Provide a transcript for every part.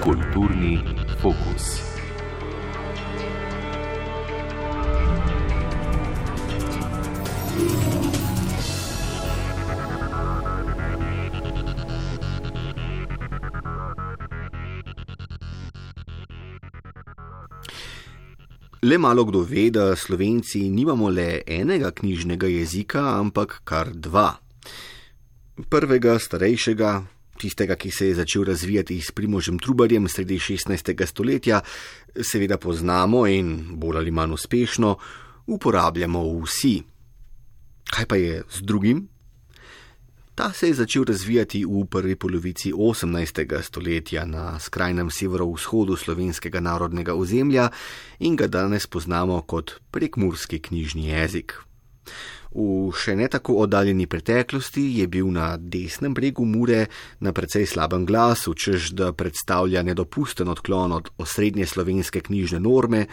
Kulturni fokus. Le malo kdo ve, da slovenci nimamo le enega knjižnega jezika, ampak kar dva. Prvega, starejšega, tistega, ki se je začel razvijati s primožem Trubarjem sredi 16. stoletja, seveda poznamo in bolj ali manj uspešno uporabljamo vsi. Kaj pa je z drugim? Ta se je začel razvijati v prvi polovici 18. stoletja na skrajnem severovzhodu slovenskega narodnega ozemlja in ga danes poznamo kot prekmurski knjižni jezik. V še ne tako oddaljeni preteklosti je bil na desnem bregu Mure na precej slabem glasu, čež da predstavlja nedopusten odklon od osrednje slovenske knjižne norme,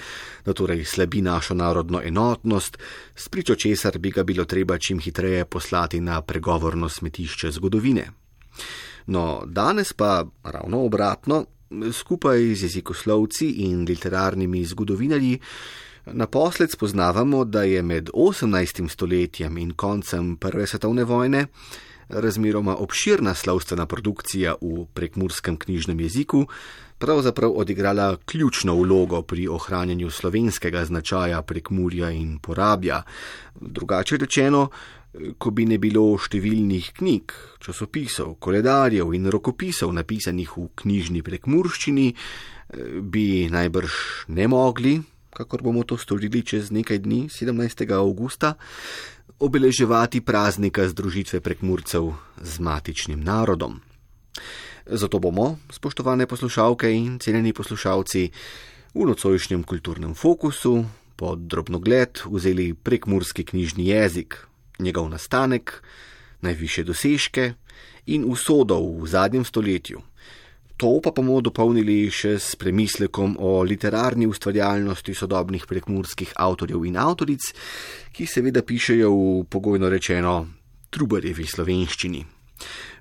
da torej slabi našo narodno enotnost, spričo česar bi ga bilo treba čim hitreje poslati na pregovorno smetišče zgodovine. No, danes pa ravno obratno, skupaj z jezikoslovci in literarnimi zgodovinarji, Naposled spoznavamo, da je med 18. stoletjem in koncem Prve svetovne vojne razmeroma obširna slovstvena produkcija v prekmurskem knjižnem jeziku pravzaprav odigrala ključno vlogo pri ohranjanju slovenskega značaja prekmurja in porabja. Drugače rečeno, ko bi ne bilo številnih knjig, časopisov, koledarjev in rokopisov napisanih v knjižni prekmurščini, bi najbrž ne mogli, kakor bomo to storili čez nekaj dni, 17. augusta, obeleževati praznika združitve prekmurcev z matičnim narodom. Zato bomo, spoštovane poslušalke in cenjeni poslušalci, v nocojšnjem kulturnem fokusu pod drobnogled vzeli prekmurski knjižni jezik, njegov nastanek, najviše dosežke in usodo v zadnjem stoletju. To pa bomo dopolnili še s premislekom o literarni ustvarjalnosti sodobnih prekmurskih avtorjev in avtoric, ki seveda pišejo v pogojno rečeno trubarjevi slovenščini.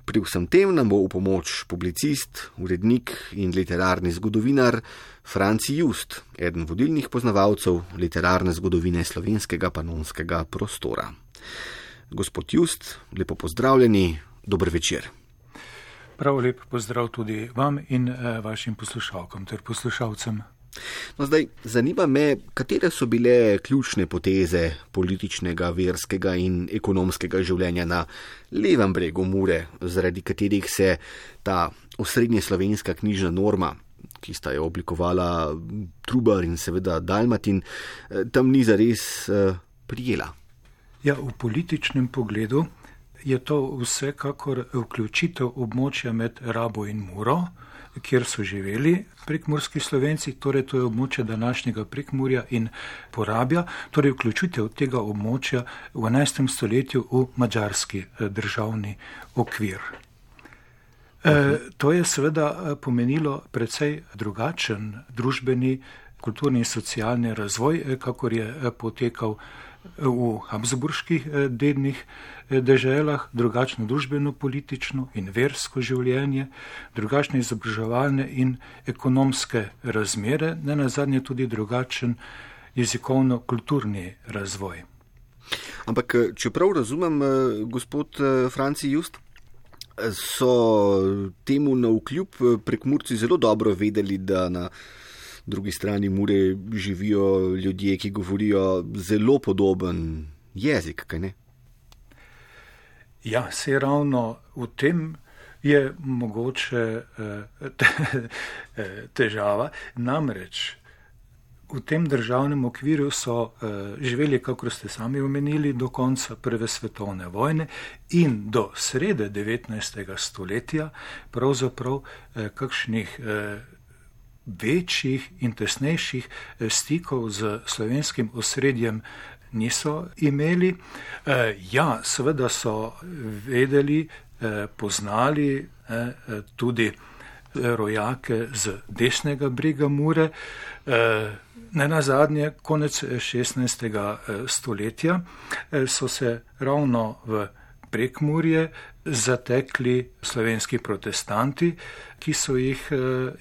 Pri vsem tem nam bo v pomoč publicist, urednik in literarni zgodovinar Franci Just, eden vodilnih poznavalcev literarne zgodovine slovenskega panonskega prostora. Gospod Just, lepo pozdravljeni, dober večer. Prav lep pozdrav tudi vam in eh, vašim poslušalkam ter poslušalcem. No, zdaj, zanima me, katere so bile ključne poteze političnega, verskega in ekonomskega življenja na levem bregu Mure, zaradi katerih se ta osrednje slovenska knjižna norma, ki sta jo oblikovala Trubar in seveda Dalmatin, eh, tam ni zares uh, prijela. Ja, v političnem pogledu je to vsekakor vključitev območja med Rabo in Muro, kjer so živeli prekmurski slovenci, torej to je območje današnjega prekmurja in porabja, torej vključitev tega območja v 11. stoletju v mađarski eh, državni okvir. E, to je seveda eh, pomenilo precej drugačen družbeni, kulturni in socialni razvoj, kakor je potekal v Habsburških dednih deželah, drugačno družbeno-politično in versko življenje, drugačne izobraževalne in ekonomske razmere, ne na zadnje tudi drugačen jezikovno-kulturni razvoj. Ampak, če prav razumem, gospod Franci Just, so temu na vkljub prekmurci zelo dobro vedeli, da na drugi strani Mure živijo ljudje, ki govorijo zelo podoben jezik, kaj ne? Ja, se ravno v tem je mogoče eh, težava. Namreč v tem državnem okviru so eh, živeli, kako ste sami omenili, do konca Prve svetovne vojne in do srede 19. stoletja, pravzaprav eh, kakšnih večjih in tesnejših stikov z slovenskim osredjem niso imeli. Eh, ja, seveda so vedeli, eh, poznali eh, tudi rojake z desnega brega Mure. Ne na zadnje, konec 16. stoletja so se ravno v prekmurje zatekli slovenski protestanti, ki so jih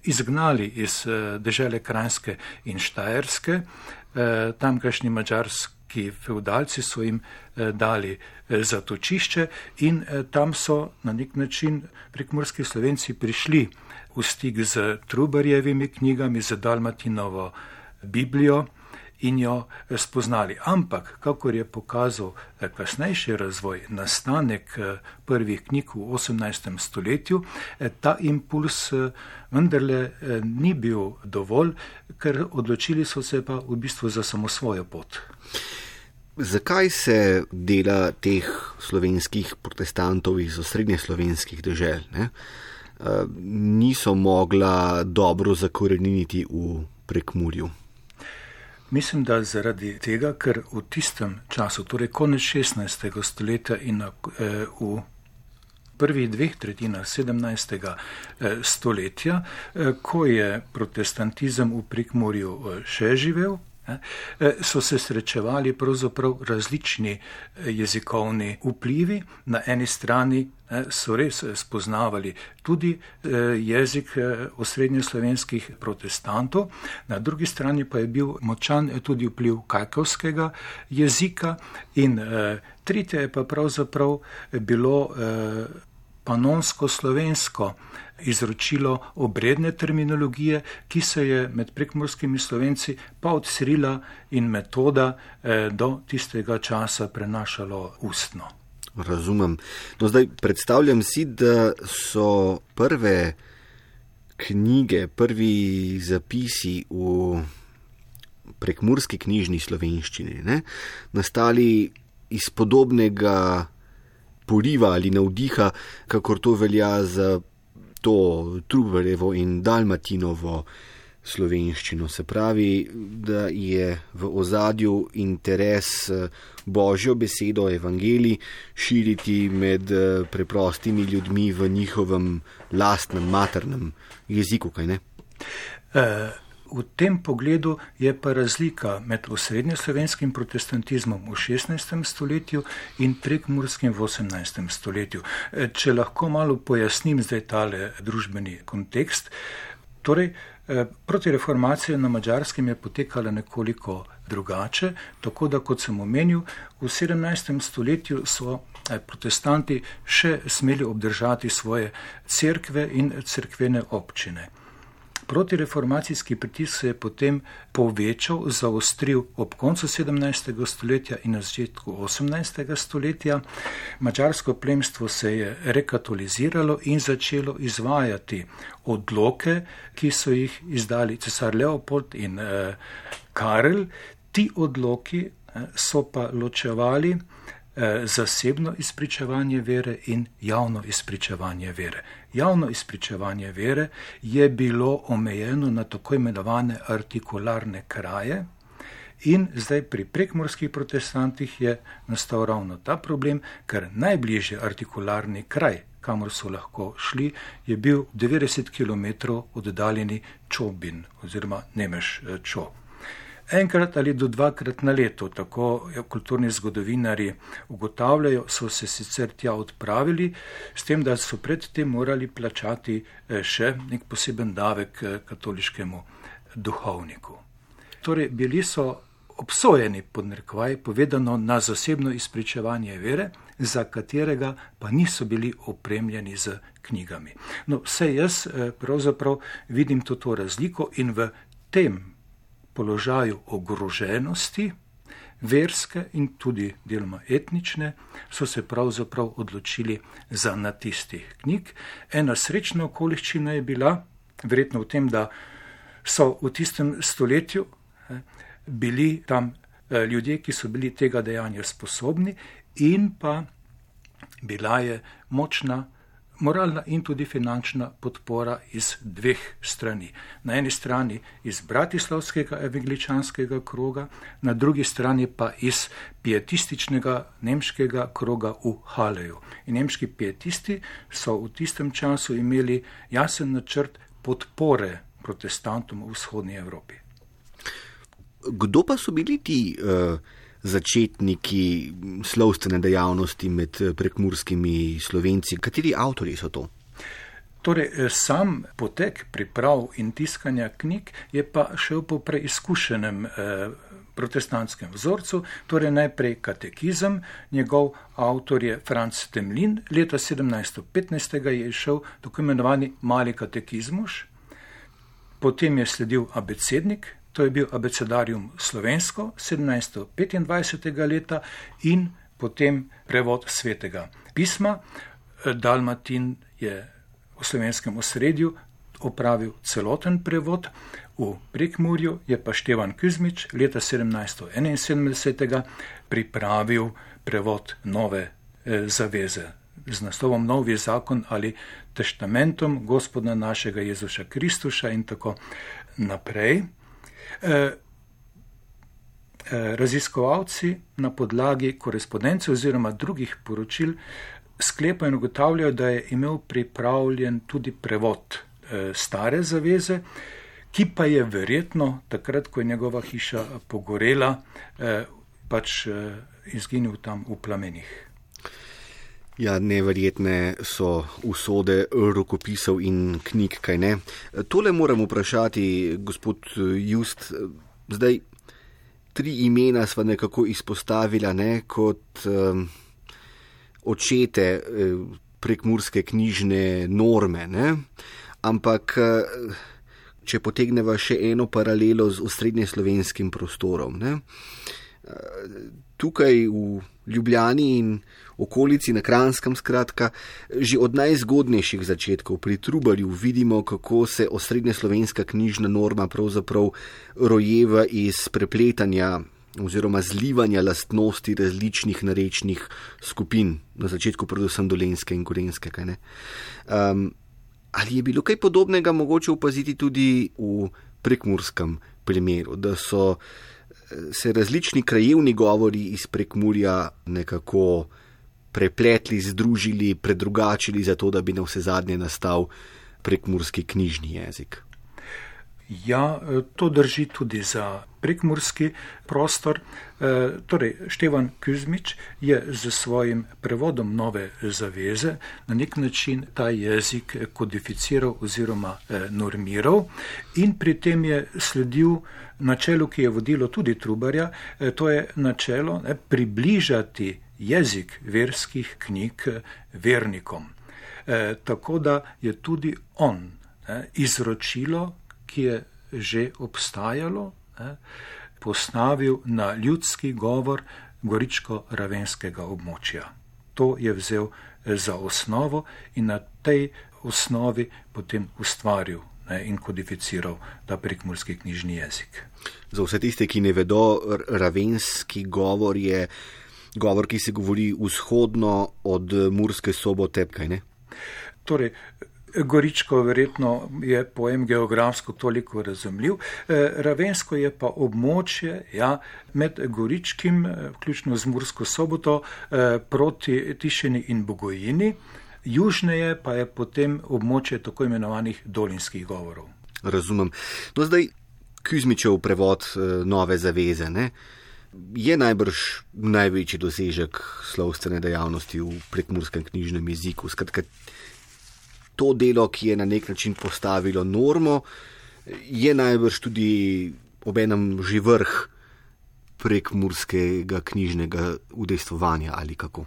izgnali iz dežele Krajinske in Štajerske, tamkajšnji mačarski feudalci so jim dali zatočišče in tam so na nek način prekmurski slovenci prišli v stik z Trubarjevimi knjigami, z Dalmatinovo Biblijo in jo spoznali. Ampak, kakor je pokazal eh, kasnejši razvoj, nastanek eh, prvih knjig v 18. stoletju, eh, ta impuls vendarle ni bil dovolj, ker odločili so se pa v bistvu za samo svojo pot. Zakaj se dela teh slovenskih protestantov iz osrednje slovenskih dežel ne, niso mogla dobro zakoreniti v prekmurju? Mislim, da zaradi tega, ker v tistem času, torej konec 16. stoletja in eh, v prvih dveh tretjinah 17. Eh, stoletja, eh, ko je protestantizem v Prikmorju še živel, so se srečevali pravzaprav različni jezikovni vplivi. Na eni strani so res spoznavali tudi jezik osrednjeslovenskih protestantov, na drugi strani pa je bil močan tudi vpliv kajkovskega jezika. In tretje je pa pravzaprav bilo panonsko-slovensko izročilo obredne terminologije, ki se je med prekmorskimi slovenci pa od Srila in metoda eh, do tistega časa prenašalo ustno. Razumem. No, zdaj predstavljam si, da so prve knjige, prvi zapisi v prekmurski knjižni slovenščini ne, nastali iz podobnega poriva ali navdiha, kakor to velja za to Trubarjevo in Dalmatinovo slovenščino. Se pravi, da je v ozadju interes eh, božjo besedo, evangeli, širiti med eh, preprostimi ljudmi v njihovem lastnem maternem jeziku, kaj ne? Uh. V tem pogledu je pa razlika med osrednjeslovenskim protestantizmom v 16. stoletju in prekmurskim v 18. stoletju. E, če lahko malo pojasnim zdaj tale družbeni kontekst, torej e, protireformacija na mačarskem je potekala nekoliko drugače, tako da, kot sem omenil, v 17. stoletju so e, protestanti še smeli obdržati svoje cerkve in cerkvene občine. Protireformacijski pritisk se je potem povečal, zaostril ob koncu 17. stoletja in na začetku 18. stoletja. Mačarsko plemstvo se je rekatoliziralo in začelo izvajati odloke, ki so jih izdali cesar Leopold in eh, Karel. Ti odloki eh, so pa ločevali Eh, zasebno izpričevanje vere in javno izpričevanje vere. Javno izpričevanje vere je bilo omejeno na tako imenovane artikularne kraje. In zdaj pri prekmorskih protestantih je nastal ravno ta problem, ker najbližji artikularni kraj, kamor so lahko šli, je bil 90 km oddaljeni Čobin oziroma Nemeš eh, Čobin enkrat ali do dvakrat na leto, tako kulturni zgodovinari ugotavljajo, so se sicer tja odpravili, s tem, da so predtem morali plačati eh, še nek poseben davek eh, katoliškemu duhovniku. Torej, bili so obsojeni pod narekovaj povedano na zasebno izpričevanje vere, za katerega pa niso bili opremljeni z knjigami. No, vse jaz eh, pravzaprav vidim to, to razliko in v tem položaju ogroženosti, verske in tudi deloma etnične, so se pravzaprav odločili za natistih knjig. Ena srečna okoliščina je bila, verjetno v tem, da so v tistem stoletju eh, bili tam eh, ljudje, ki so bili tega dejanja sposobni in pa bila je močna moralna in tudi finančna podpora iz dveh strani. Na eni strani iz bratislavskega evangeličanskega kroga, na drugi strani pa iz pietističnega nemškega kroga v Haleju. In nemški pietisti so v tistem času imeli jasen načrt podpore protestantom v vzhodnji Evropi. Kdo pa so bili ti uh, začetniki slovstvene dejavnosti med prekmurskimi slovenci? Kateri avtori so to? Torej, eh, sam potek priprav in tiskanja knjig je pa šel po preizkušenem eh, protestantskem vzorcu, torej najprej katekizem, njegov avtor je Franz Temlin, leta 1715 je išel tako imenovani mali katekizmus, potem je sledil abecednik, to je bil abecedarium slovensko 1725. leta in potem prevod svetega pisma. Dalmatin je v slovenskem osredju opravil celoten prevod, v Prekmurju je pa Števan Kuzmič leta 1771 pripravil prevod nove eh, zaveze z naslovom Novi zakon ali testamentom Gospoda našega Jezuša Kristuša in tako naprej. Eh, eh, raziskovalci na podlagi korespondence oziroma drugih poročil sklepajo in ugotavljajo, da je imel pripravljen tudi prevod eh, stare zaveze, ki pa je verjetno takrat, ko je njegova hiša pogorela, pač izginil tam v plamenih. Ja, neverjetne so usode rokopisov in knjig, kaj ne. Tole moram vprašati, gospod Just. Zdaj, tri imena sva nekako izpostavila ne, kot um, očete eh, prekmurske knjižne norme, ne. ampak če potegneva še eno paralelo z osrednje slovenskim prostorom. Ne, tukaj v Ljubljani in okolici na Kranskem, skratka, že od najzgodnejših začetkov pri Trubarju vidimo, kako se osrednja slovenska knjižna norma pravzaprav rojeva iz prepletanja oziroma zlivanja lastnosti različnih narečnih skupin, na začetku predvsem dolenske in gorenske. Um, ali je bilo kaj podobnega mogoče opaziti tudi v prekmurskem primeru, da so se različni krajevni govori iz prekmurja nekako prepletli, združili, predrugačili, zato da bi na vse zadnje nastal prekmurski knjižni jezik. Ja, to drži tudi za prekmurski prostor. E, torej, Števan Kuzmič je z svojim prevodom nove zaveze na nek način ta jezik kodificiral oziroma e, normiral in pri tem je sledil načelu, ki je vodilo tudi Trubarja, e, to je načelo ne, približati jezik verskih knjig vernikom. E, tako da je tudi on ne, izročilo, ki je že obstajalo, ne, postavil na ljudski govor goričko-ravenskega območja. To je vzel za osnovo in na tej osnovi potem ustvaril ne, in kodificiral ta prekmurski knjižni jezik. Za vse tiste, ki ne vedo, ravenski govor je govor, ki se govori vzhodno od Murske sobote. Torej, Goričko verjetno je pojem geografsko toliko razumljiv, e, Ravensko je pa območje ja, med Goričkim, e, vključno z Mursko soboto, e, proti Tišini in Bogojini, južneje pa je potem območje tako imenovanih dolinskih govorov. Razumem. No, zdaj, Kuzmičev prevod nove zaveze. Ne? Je najbrž največji dosežek slovstvene dejavnosti v prekmurskem knjižnem jeziku. Skratka, to delo, ki je na nek način postavilo normo, je najbrž tudi obenem že vrh prekmurskega knjižnega udejstvovanja ali kako.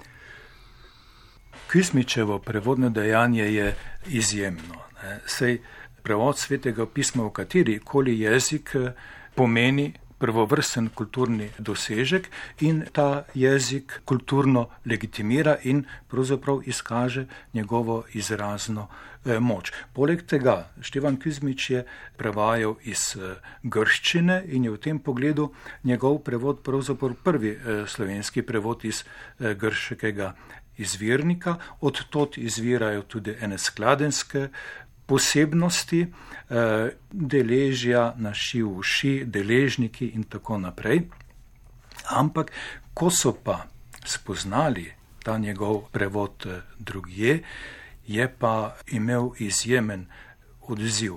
Kismičevo prevodno dejanje je izjemno. Sej prevod svetega pisma v kateri koli jezik pomeni prvovrsten kulturni dosežek in ta jezik kulturno legitimira in pravzaprav izkaže njegovo izrazno eh, moč. Poleg tega Števan Kizmič je prevajal iz eh, grščine in je v tem pogledu njegov prevod pravzaprav prvi eh, slovenski prevod iz grškega izvirnika, od tot izvirajo tudi ene skladenske posebnosti, eh, deležja, naši uši, deležniki in tako naprej. Ampak, ko so pa spoznali ta njegov prevod eh, drugje, je pa imel izjemen odziv.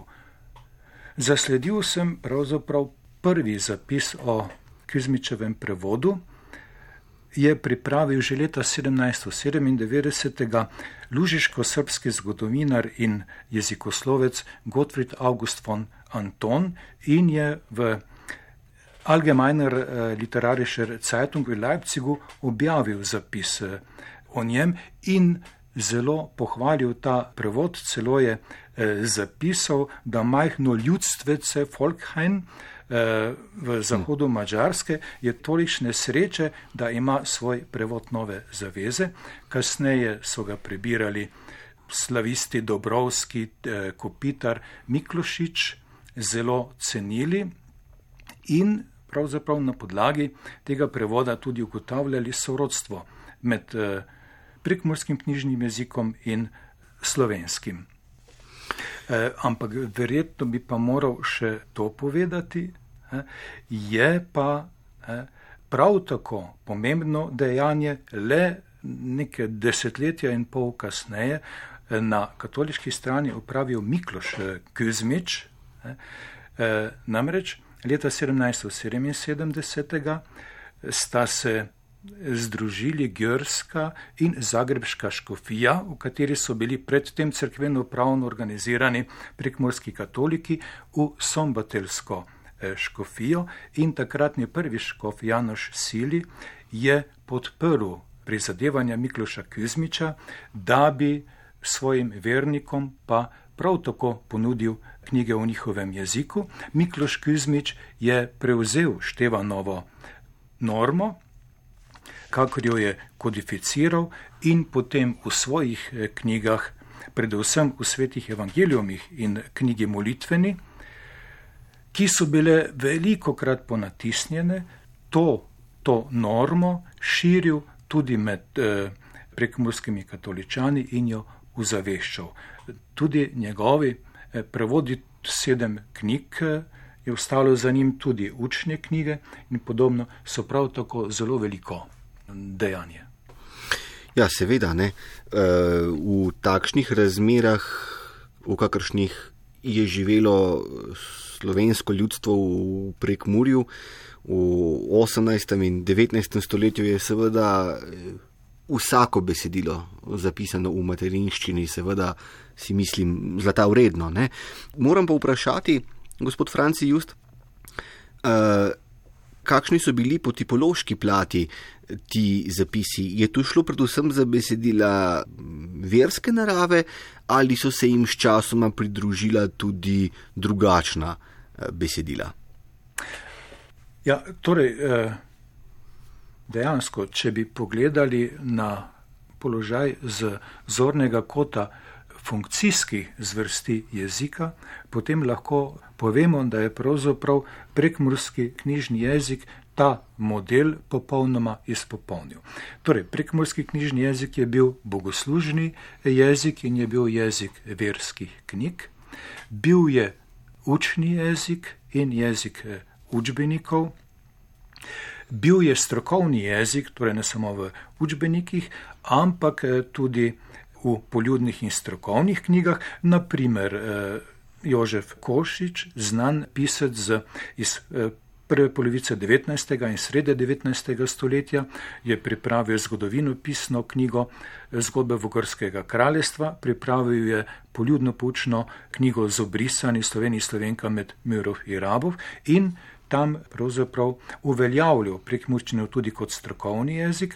Zasledil sem pravzaprav prvi zapis o Kizmičevem prevodu je pripravil že leta 1797. lužiško-srpski zgodovinar in jezikoslovec Gottfried August von Anton in je v Allgemeiner eh, Literarischer Zeitung v Leipzigu objavil zapis eh, o njem in zelo pohvalil ta prevod, celo je eh, zapisal, da majhno ljudstvece Folkheim v zahodu Mačarske je tolikšne sreče, da ima svoj prevod nove zaveze. Kasneje so ga prebirali slavisti Dobrovski, Kopitar, Miklošič, zelo cenili in pravzaprav na podlagi tega prevoda tudi ugotavljali sorodstvo med eh, prekmorskim knjižnim jezikom in slovenskim. Eh, ampak verjetno bi pa moral še to povedati, je pa prav tako pomembno dejanje le neke desetletja in pol kasneje eh, na katoliški strani upravil Mikloš Kuzmič, namreč Leta 1777 sta se združili Gjörska in Zagrebška škofija, v kateri so bili predtem crkveno pravno organizirani prekmorski katoliki v Sombatelsko eh, škofijo in takratni prvi škof Janoš Sili je podprl prizadevanja Mikloša Kuzmiča, da bi svojim vernikom pa prav tako ponudil knjige v njihovem jeziku. Mikloš Kuzmič je prevzel Števanovo normo, kakor jo je kodificiral in potem v svojih eh, knjigah, predvsem v svetih evangelijumih in knjigi molitveni, ki so bile veliko krat ponatisnjene, to, to normo širil tudi med eh, prekmorskimi katoličani in jo uzaveščal. Tudi njegovi eh, prevodi sedem knjig, eh, je ostalo za njim tudi učne knjige in podobno, so prav tako zelo veliko dejanje. Ja, seveda ne. Eh, v takšnih razmerah, v kakršnih je živelo slovensko ljudstvo v prekmurju v 18. in 19. stoletju, je seveda vsako besedilo zapisano v materinščini, seveda si mislim, zlata vredno. Ne? Moram pa vprašati, gospod Franci Just, uh, kakšni so bili po tipološki plati ti zapisi? Je tu šlo predvsem za besedila verske narave ali so se jim sčasoma pridružila tudi drugačna uh, besedila? Ja, torej. Uh dejansko, če bi pogledali na položaj z zornega kota funkcijskih zvrsti jezika, potem lahko povemo, da je pravzaprav prekmurski knjižni jezik ta model popolnoma izpopolnil. Torej, prekmurski knjižni jezik je bil bogoslužni jezik in je bil jezik verskih knjig, bil je učni jezik in jezik učbenikov, bil je strokovni jezik, torej ne samo v učbenikih, ampak eh, tudi v poljudnih in strokovnih knjigah, naprimer eh, Jožef Košič, znan pisec iz eh, prve polovice 19. in srede 19. stoletja, je pripravil zgodovino pisno knjigo Zgodbe Vogorskega kraljestva, pripravil je poljudno poučno knjigo z obrisani Sloveniji Slovenka med Mirov in Rabov in tam pravzaprav uveljavljal prekmurščino tudi kot strokovni jezik.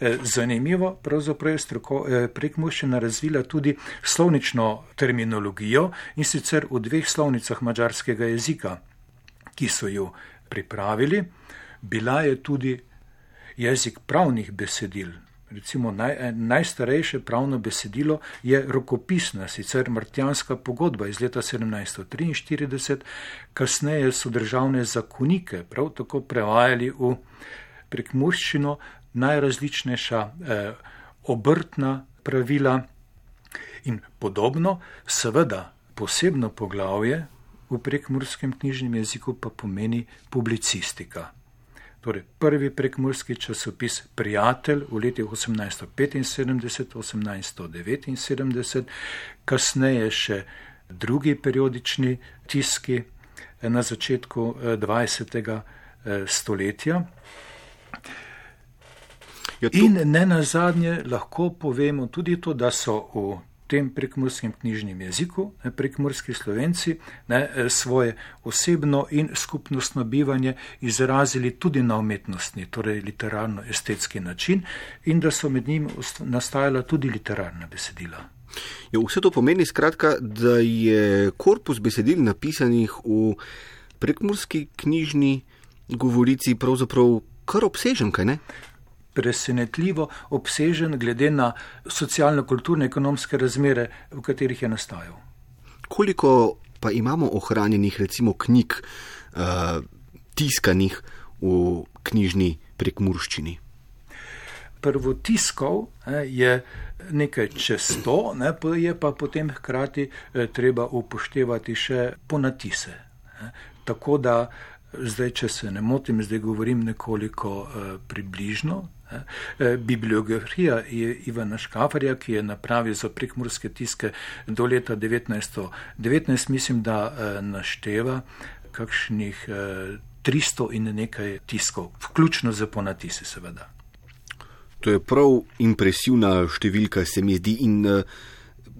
Eh, zanimivo, pravzaprav je stroko, eh, prekmurščina razvila tudi slovnično terminologijo in sicer v dveh slovnicah mačarskega jezika, ki so jo pripravili. Bila je tudi jezik pravnih besedil, Recimo naj, najstarejše pravno besedilo je rokopisna, sicer Martijanska pogodba iz leta 1743, kasneje so državne zakonike prav tako prevajali v prekmurščino najrazličnejša eh, obrtna pravila in podobno. Seveda posebno poglavje v prekmurskem knjižnem jeziku pa pomeni publicistika. Torej, prvi prekmurski časopis Prijatelj v letih 1875-1879, kasneje še drugi periodični tiski, na začetku 20. stoletja. Ja, to... In ne na zadnje lahko povemo tudi to, da so v tem prekmurskem knjižnem jeziku, ne, prekmurski slovenci, ne, svoje osebno in skupnostno bivanje izrazili tudi na umetnostni, torej literarno-estetski način in da so med njim nastajala tudi literarna besedila. Ja, vse to pomeni skratka, da je korpus besedil napisanih v prekmurski knjižni govorici pravzaprav kar obsežen, kaj ne? Presenetljivo obsežen, glede na socialno-kulturne ekonomske razmere, v katerih je nastajal. Koliko pa imamo ohranjenih, recimo, knjig, uh, tiskanih v knjižni prekmurščini? Prvo tiskov je nekaj čez sto, ne, je pa potem hkrati eh, treba upoštevati še ponatise. Tako da zdaj, če se ne motim, zdaj govorim nekoliko eh, približno, Eh, bibliografija Ivana Škafarja, ki je napravil za prekmurske tiske do leta 1919, mislim, da eh, našteva kakšnih 300 eh, in nekaj tiskov, vključno z ponatisi, seveda. To je prav impresivna številka, se mi zdi. In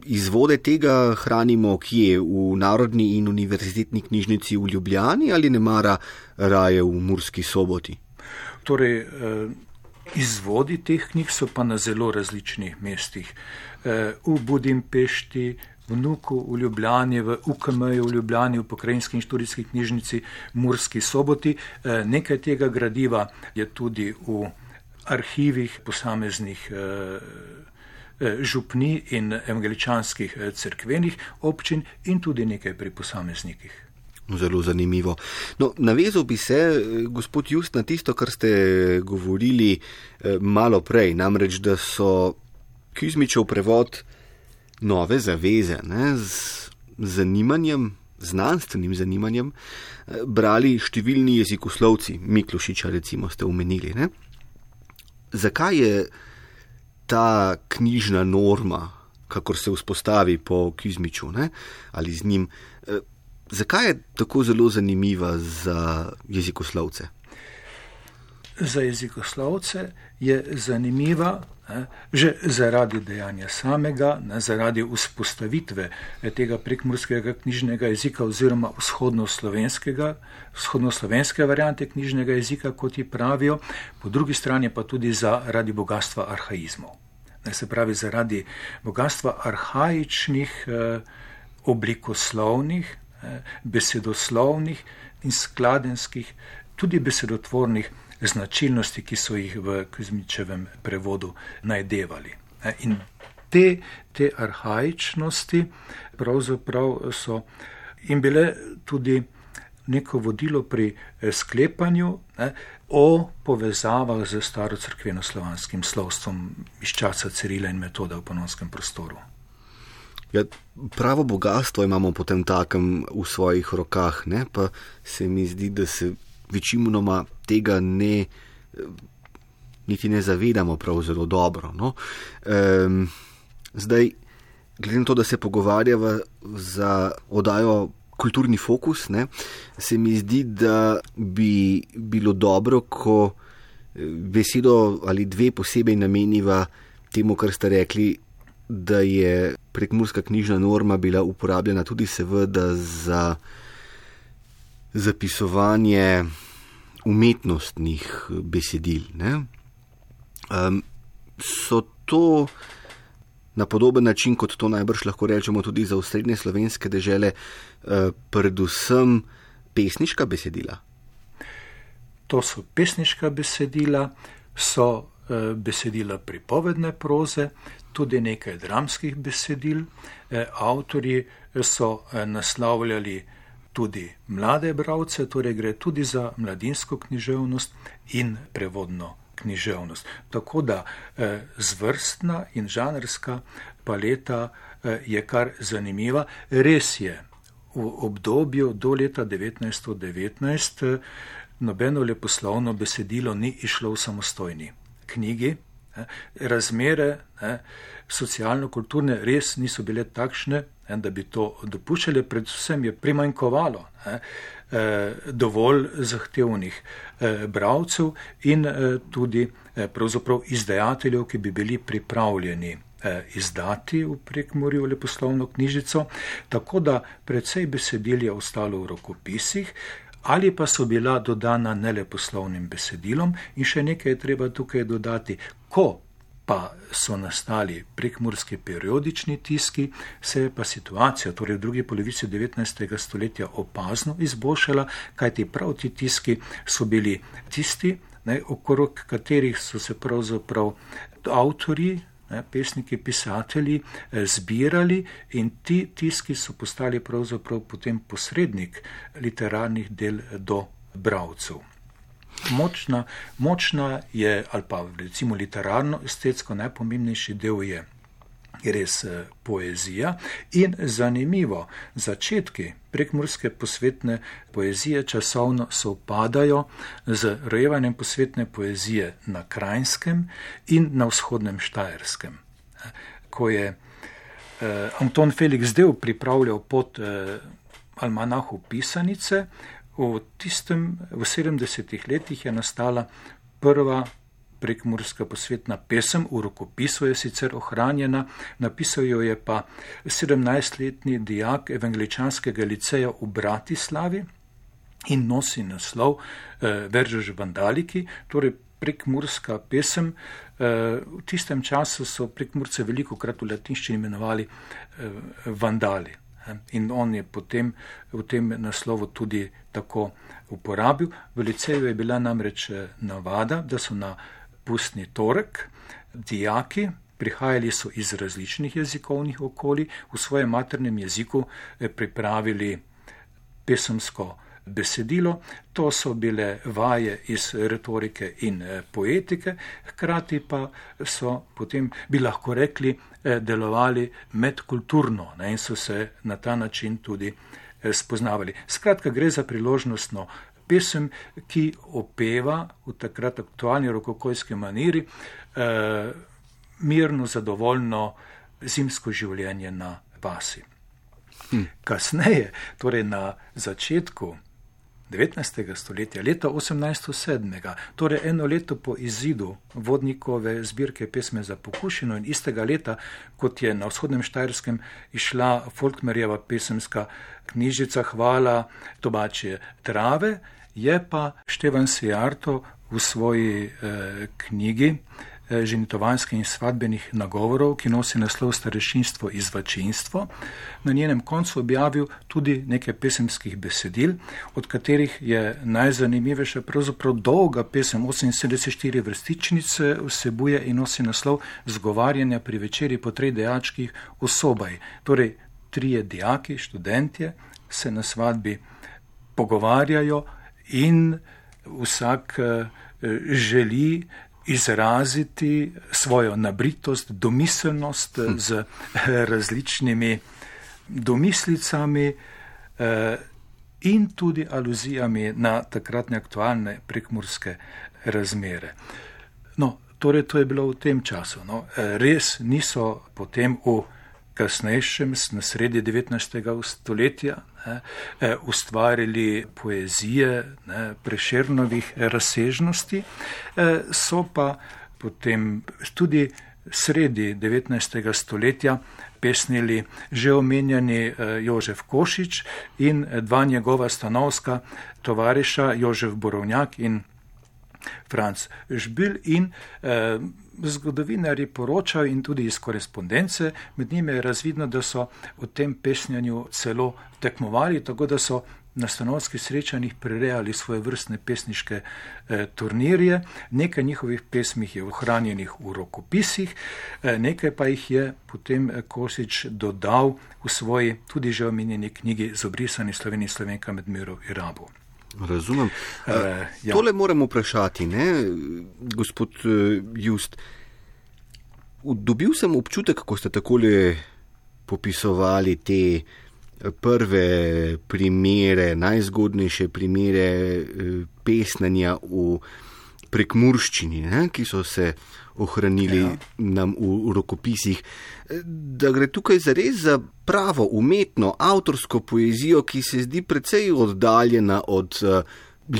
izvode tega hranimo kje? V Narodni in univerzitetni knjižnici v Ljubljani ali ne mara raje v Murski soboti? Torej, Izvodi teh knjig so pa na zelo različnih mestih. Eh, v Budimpešti, v Nuku, v Ljubljani, v UKM-ju, v Ljubljani, v Pokrajinski in študijski knjižnici Murski soboti. Eh, nekaj tega gradiva je tudi v arhivih posameznih eh, župni in evangeličanskih cerkvenih občin in tudi nekaj pri posameznikih. Zelo zanimivo. No, navezal bi se, eh, gospod Just, na tisto, kar ste govorili eh, malo prej, namreč, da so Kizmičev prevod nove zaveze ne, z zanimanjem, znanstvenim zanimanjem, eh, brali številni jezikoslovci, Miklošiča recimo ste omenili. Ne. Zakaj je ta knjižna norma, kakor se vzpostavi po Kizmiču ne, ali z njim, Zakaj je tako zelo zanimiva za jezikoslovce? Za jezikoslovce je zanimiva ne, že zaradi dejanja samega, ne, zaradi vzpostavitve tega prekmurskega knjižnega jezika oziroma vzhodnoslovenskega, vzhodnoslovenske variante knjižnega jezika, kot ji pravijo, po drugi strani pa tudi zaradi bogatstva arhaizmov. Ne, se pravi, zaradi bogatstva arhajičnih, eh, oblikoslovnih, besedoslovnih in skladenskih, tudi besedotvornih značilnosti, ki so jih v Kuzmičevem prevodu najdevali. In te, te arhajičnosti pravzaprav so jim bile tudi neko vodilo pri eh, sklepanju ne, o povezavah z starocrkveno-slovanskim slovstvom iz časa Cirila in metoda v ponovskem prostoru. Ja, pravo bogatstvo imamo potem takem v svojih rokah, ne? pa se mi zdi, da se večinoma tega ne, niti ne zavedamo prav zelo dobro. No? Um, zdaj, glede na to, da se pogovarjava za odajo kulturni fokus, ne? se mi zdi, da bi bilo dobro, ko besedo ali dve posebej nameniva temu, kar ste rekli, da je prekmurska knjižna norma bila uporabljena tudi seveda za zapisovanje umetnostnih besedil. Um, so to na podoben način, kot to najbrž lahko rečemo tudi za osrednje slovenske dežele, uh, predvsem pesniška besedila? To so pesniška besedila, so uh, besedila pripovedne proze, tudi nekaj dramskih besedil. E, avtori so e, naslavljali tudi mlade bralce, torej gre tudi za mladinsko književnost in prevodno književnost. Tako da e, zvrstna in žanrska paleta je kar zanimiva. Res je, v obdobju do leta 1919 nobeno leposlovno besedilo ni išlo v samostojni knjigi, Ne. Razmere ne, socialno-kulturne res niso bile takšne, ne, da bi to dopuščali, predvsem je primanjkovalo ne, eh, dovolj zahtevnih eh, bravcev in eh, tudi izdajateljev, ki bi bili pripravljeni izdati v prekmorju leposlovno knjižico, tako da predvsej besedil je ostalo v rokopisih, ali pa so bila dodana neleposlovnim besedilom in še nekaj je treba tukaj dodati, ko pa so nastali prekmurski periodični tiski, se je pa situacija, torej v drugi polovici 19. stoletja, opazno izboljšala, kajti prav ti tiski so bili tisti, ne, okrog katerih so se pravzaprav avtori, ne, pesniki, pisatelji eh, zbirali in ti tiski so postali pravzaprav potem posrednik literarnih del do bravcev. Močna, močna je, ali pa recimo literarno, estetsko najpomembnejši del je res eh, poezija in zanimivo, začetki prekmurske posvetne poezije časovno sovpadajo z rojevanjem posvetne poezije na Krajnskem in na vzhodnem Štajerskem. Ko je eh, Anton Felix Del pripravljal eh, Almanahu pisanice, v tistem, v 70-ih letih je nastala prva prekmurska posvetna pesem, v rokopisu je sicer ohranjena, napisal jo je pa 17-letni dijak evangeličanskega liceja v Bratislavi in nosi naslov eh, Veržož Vandaliki, torej prekmurska pesem. Eh, v tistem času so prekmurce veliko krat v latinščini imenovali eh, vandali. In on je potem v tem naslovu tudi tako uporabil. V liceju je bila namreč eh, navada, da so na pustni torek dijaki, prihajali so iz različnih jezikovnih okolij, v svojem maternem jeziku eh, pripravili pesemsko besedilo, to so bile vaje iz retorike in eh, poetike, hkrati pa so potem, bi lahko rekli, eh, delovali medkulturno ne, in so se na ta način tudi spoznavali. Skratka, gre za priložnostno pesem, ki opeva v takrat aktualni rokokojski maniri eh, mirno, zadovoljno zimsko življenje na vasi. Hm. Kasneje, torej na začetku 19. stoletja, leta 1807, torej eno leto po izidu vodnikove zbirke pesme za pokušino in istega leta, kot je na vzhodnem Štajerskem išla Folkmerjeva pesemska knjižica Hvala tobačje trave, je pa Števan Sijarto v svoji eh, knjigi ženitovanskih in svadbenih nagovorov, ki nosi naslov Starešinstvo in zvačinstvo. Na njenem koncu objavil tudi nekaj pesemskih besedil, od katerih je najzanimivejša pravzaprav dolga pesem 78 vrstičnice vsebuje in nosi naslov Zgovarjanja pri večeri po treh dejačkih osobaj. Torej, trije dijaki, študentje se na svadbi pogovarjajo in vsak eh, želi izraziti svojo nabritost, domiselnost hm. z različnimi domislicami eh, in tudi aluzijami na takratne aktualne prekmurske razmere. No, torej, to je bilo v tem času. No. Eh, res niso potem v kasnejšem, na sredi 19. stoletja, ne, eh, ustvarili poezije ne, prešernovih razsežnosti, eh, so pa potem tudi sredi 19. stoletja pesnili že omenjeni eh, Jožef Košič in dva njegova stanovska tovariša Jožef Borovnjak in Franc Žbil in eh, zgodovinari poročajo in tudi iz korespondence, med njimi je razvidno, da so v tem pesnjanju celo tekmovali, tako da so na stanovskih srečanjih prirejali svoje vrstne pesniške eh, turnirje. Nekaj njihovih pesmih je ohranjenih v rokopisih, eh, nekaj pa jih je potem eh, Kosič dodal v svoji tudi že omenjeni knjigi Zobrisani Sloveniji Slovenka med Mirov in Rabo. Razumem. Uh, ja. Tole moram vprašati, ne, gospod uh, Just. Dobil sem občutek, ko ste takole popisovali te prve primere, najzgodnejše primere pesnanja v prekmurščini, ne, ki so se ohranili ja. nam v, v rokopisih, da gre tukaj zares za pravo umetno avtorsko poezijo, ki se zdi precej oddaljena od uh,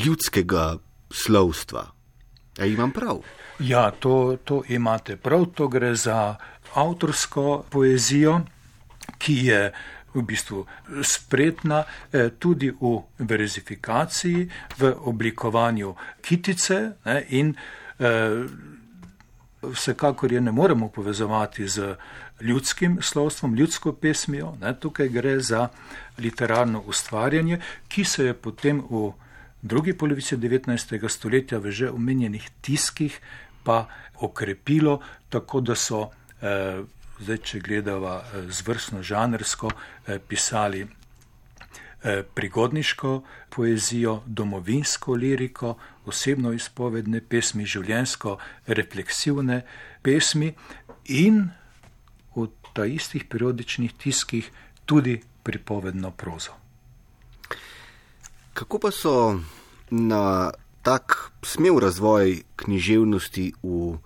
ljudskega slovstva. A imam prav? Ja, to, to imate prav. To gre za avtorsko poezijo, ki je v bistvu spretna eh, tudi v verizifikaciji, v oblikovanju kitice ne, in eh, vsekakor je ne moremo povezovati z ljudskim slovstvom, ljudsko pesmijo. Ne, tukaj gre za literarno ustvarjanje, ki se je potem v drugi polovici 19. stoletja v že omenjenih tiskih pa okrepilo, tako da so, eh, zdaj, če gledava eh, zvrstno žanrsko, eh, pisali prigodniško poezijo, domovinsko liriko, osebno izpovedne pesmi, življensko refleksivne pesmi in v ta istih periodičnih tiskih tudi pripovedno prozo. Kako pa so na tak smel razvoj književnosti v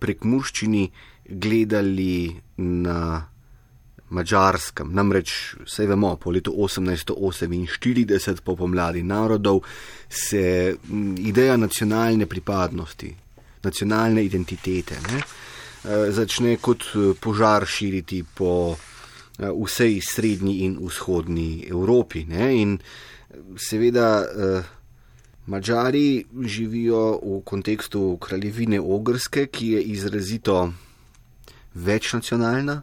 prekmurščini gledali na mačarskem? Namreč, vse vemo, po letu 1848, po pomladi narodov, se ideja nacionalne pripadnosti, nacionalne identitete ne, eh, začne kot eh, požar širiti po eh, vsej srednji in vzhodni Evropi. Ne, in seveda Mačari živijo v kontekstu kraljevine Ogrske, ki je izrazito večnacionalna.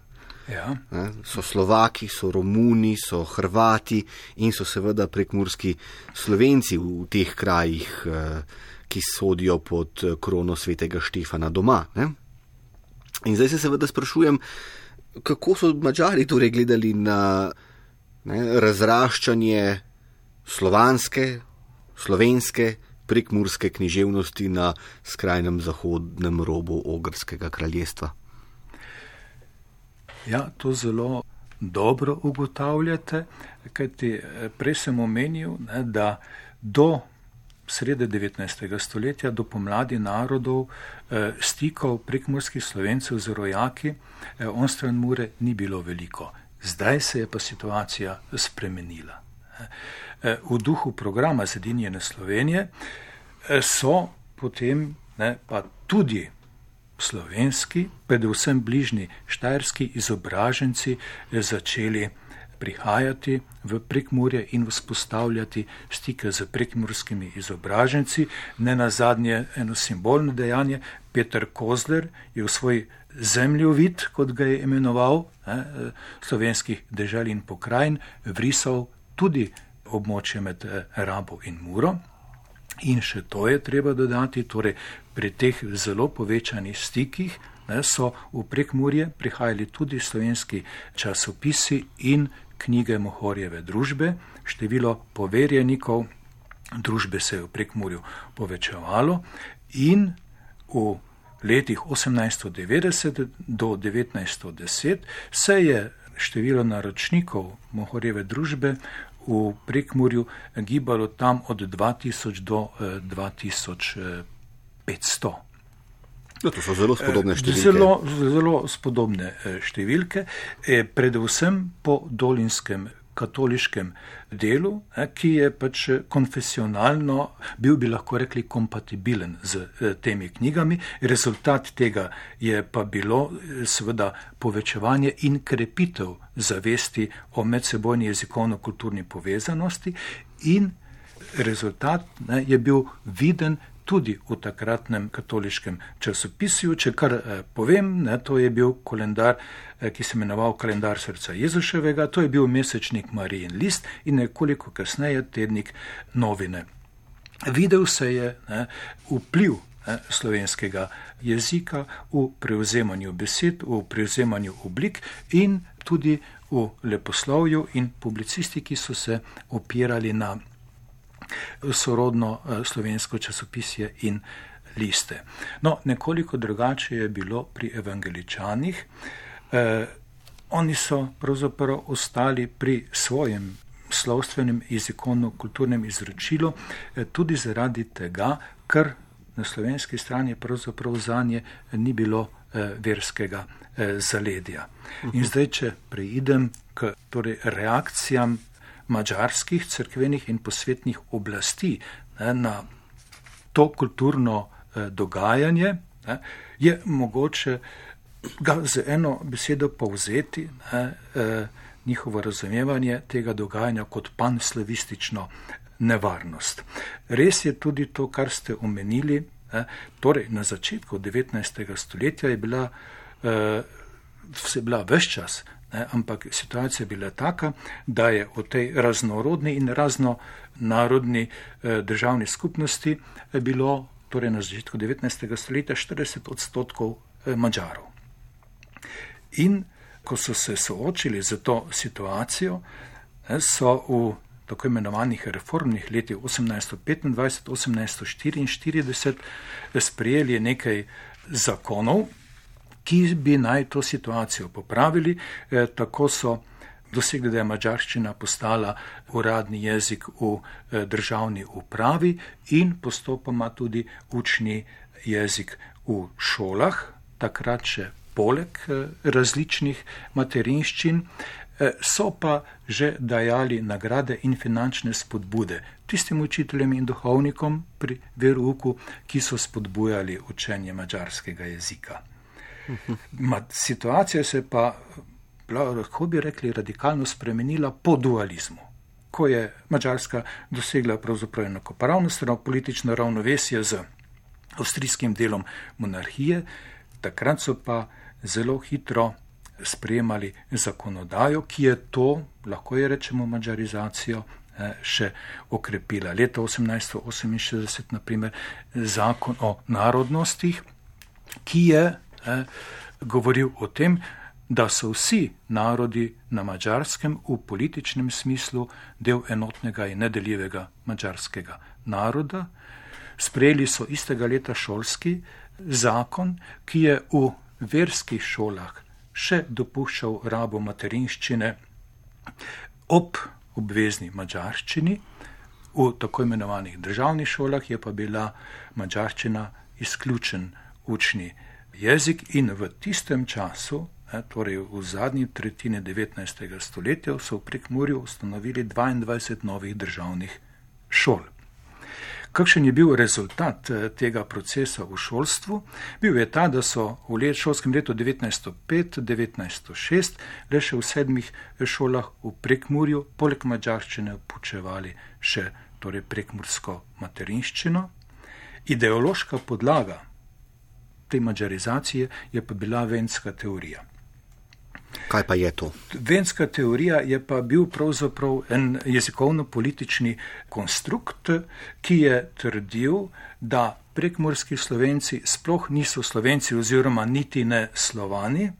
Ja. So Slovaki, so Romuni, so Hrvati in so seveda prekmurski Slovenci v teh krajih, ki sodijo pod krono svetega Štefana doma. Ne? In zdaj se seveda sprašujem, kako so Mačari torej gledali na ne, razraščanje slovanske, slovenske, prekmurske književnosti na skrajnem zahodnem robu Ogrskega kraljestva. Ja, to zelo dobro ugotavljate, kajti eh, prej sem omenil, ne, da do srede 19. stoletja, do pomladi narodov, eh, stikov prekmurskih slovencev z rojaki, eh, onstran Mure ni bilo veliko. Zdaj se je pa situacija spremenila. V duhu programa Zedinjene Slovenije so potem ne, pa tudi slovenski, predvsem bližnji štajerski izobraženci začeli prihajati v prekmurje in vzpostavljati stike z prekmurskimi izobraženci. Ne na zadnje eno simbolno dejanje, Peter Kozler je v svoj zemljovid, kot ga je imenoval, ne, slovenskih dežel in pokrajin, vrisal tudi območje med Rabo in Muro. In še to je treba dodati, torej pri teh zelo povečanih stikih ne, so v prekmurje prihajali tudi slovenski časopisi in knjige Mohorjeve družbe. Število poverjenikov družbe se je v prekmurju povečevalo in v letih 1890 do 1910 se je število naročnikov Mohorjeve družbe v Prekmurju gibalo tam od 2000 do 2500. Ja, to so zelo spodobne številke. Zelo, zelo spodobne eh, številke, eh, predvsem po dolinskem katoliškem delu, eh, ki je pač konfesionalno, bil bi lahko rekli, kompatibilen z eh, temi knjigami. Rezultat tega je pa bilo eh, seveda povečevanje in krepitev zavesti o medsebojni jezikovno-kulturni povezanosti in rezultat ne, je bil viden tudi v takratnem katoliškem časopisju. Če kar eh, povem, ne, to je bil kalendar, eh, ki se imenoval kalendar srca Jezuševega, to je bil mesečnik Marijin list in nekoliko kasneje tednik novine. Videl se je ne, vpliv ne, slovenskega jezika v prevzemanju besed, v prevzemanju oblik in tudi v leposlovju in publicistiki so se opirali na sorodno eh, slovensko časopisje in liste. No, nekoliko drugače je bilo pri evangeličanih. Eh, oni so pravzaprav ostali pri svojem slovstvenem jezikovno-kulturnem izročilu eh, tudi zaradi tega, ker na slovenski strani pravzaprav za nje ni bilo eh, verskega eh, zaledja. In zdaj, če preidem k torej, reakcijam mađarskih crkvenih in posvetnih oblasti ne, na to kulturno eh, dogajanje, ne, je mogoče ga z eno besedo povzeti. Ne, eh, njihovo razumevanje tega dogajanja kot panslavistično nevarnost. Res je tudi to, kar ste omenili, eh, torej na začetku 19. stoletja je bila, eh, vse bila vse čas, ne, ampak situacija je bila taka, da je v tej raznorodni in raznonarodni eh, državni skupnosti bilo torej na začetku 19. stoletja 40 odstotkov mačarov. In ko so se soočili z to situacijo, so v tako imenovanih reformnih letih 1825-1844 sprejeli nekaj zakonov, ki bi naj to situacijo popravili. E, tako so dosegli, da je mačarščina postala uradni jezik v državni upravi in postopoma tudi učni jezik v šolah, takrat še poleg eh, različnih materinščin, eh, so pa že dajali nagrade in finančne spodbude tistim učiteljem in duhovnikom pri veruku, ki so spodbujali učenje mačarskega jezika. Situacija se pa, lahko bi rekli, radikalno spremenila po dualizmu. Ko je Mačarska dosegla pravzaprav enakopravnost, politično ravnovesje z avstrijskim delom monarhije, takrat so pa zelo hitro sprejemali zakonodajo, ki je to, lahko je rečemo, mačarizacijo eh, še okrepila. Leta 1868, naprimer, zakon o narodnostih, ki je eh, govoril o tem, da so vsi narodi na mačarskem v političnem smislu del enotnega in nedeljivega mačarskega naroda. Sprejeli so istega leta šolski zakon, ki je v verskih šolah še dopuščal rabo materinščine ob obvezni mačarščini, v tako imenovanih državnih šolah je pa bila mačarščina izključen učni jezik in v tistem času, torej v zadnji tretjini 19. stoletja, so v Prekmurju ustanovili 22 novih državnih šol. Kakšen je bil rezultat eh, tega procesa v šolstvu? Bil je ta, da so v let, šolskem letu 1905-1906 le še v sedmih šolah v Prekmurju poleg mačarščine poučevali še torej prekmursko materinščino. Ideološka podlaga te mačarizacije je pa bila venska teorija. Kaj pa je to? Venska teorija je pa bil pravzaprav en jezikovno-politični konstrukt, ki je trdil, da prekmorski slovenci sploh niso slovenci oziroma niti ne slovani,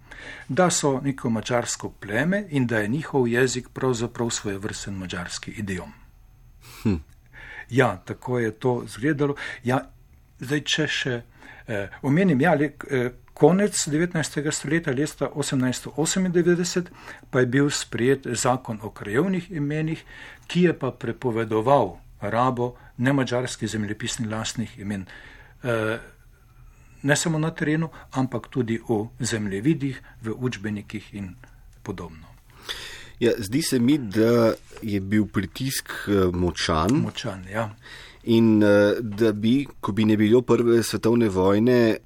da so neko mačarsko pleme in da je njihov jezik pravzaprav svoje vrsten mačarski idiom. Hm. Ja, tako je to izgledalo. Ja, zdaj, če še eh, omenim, ja, le, eh, Konec 19. stoletja, leta 1898, pa je bil sprejet zakon o krajovnih imenih, ki je pa prepovedoval rabo nemačarskih zemljepisnih lastnih imen. E, ne samo na terenu, ampak tudi v zemljevidih, v učbenikih in podobno. Ja, zdi se mi, da je bil pritisk eh, močan. močan ja. In eh, da bi, ko bi ne bilo prve svetovne vojne,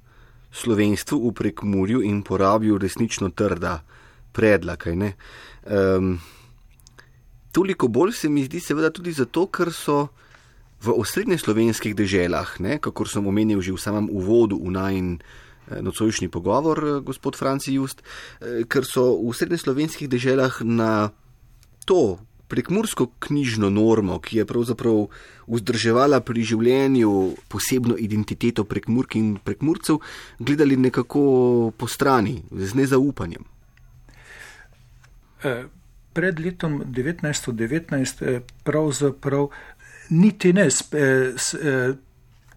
slovenstvu v prekmurju in porabil resnično trda predla. Um, toliko bolj se mi zdi, seveda, tudi zato, ker so v osrednjih slovenskih deželah, kako sem omenil že v samem uvodu v najn eh, nocojšnji pogovor, eh, gospod Franci Just, eh, ker so v osrednjih slovenskih deželah na to prekmursko knjižno normo, ki je pravzaprav vzdrževala pri življenju posebno identiteto prekmurk in prekmurcev, gledali nekako po strani, z nezaupanjem. E, pred letom 1919 e, pravzaprav niti ne, e,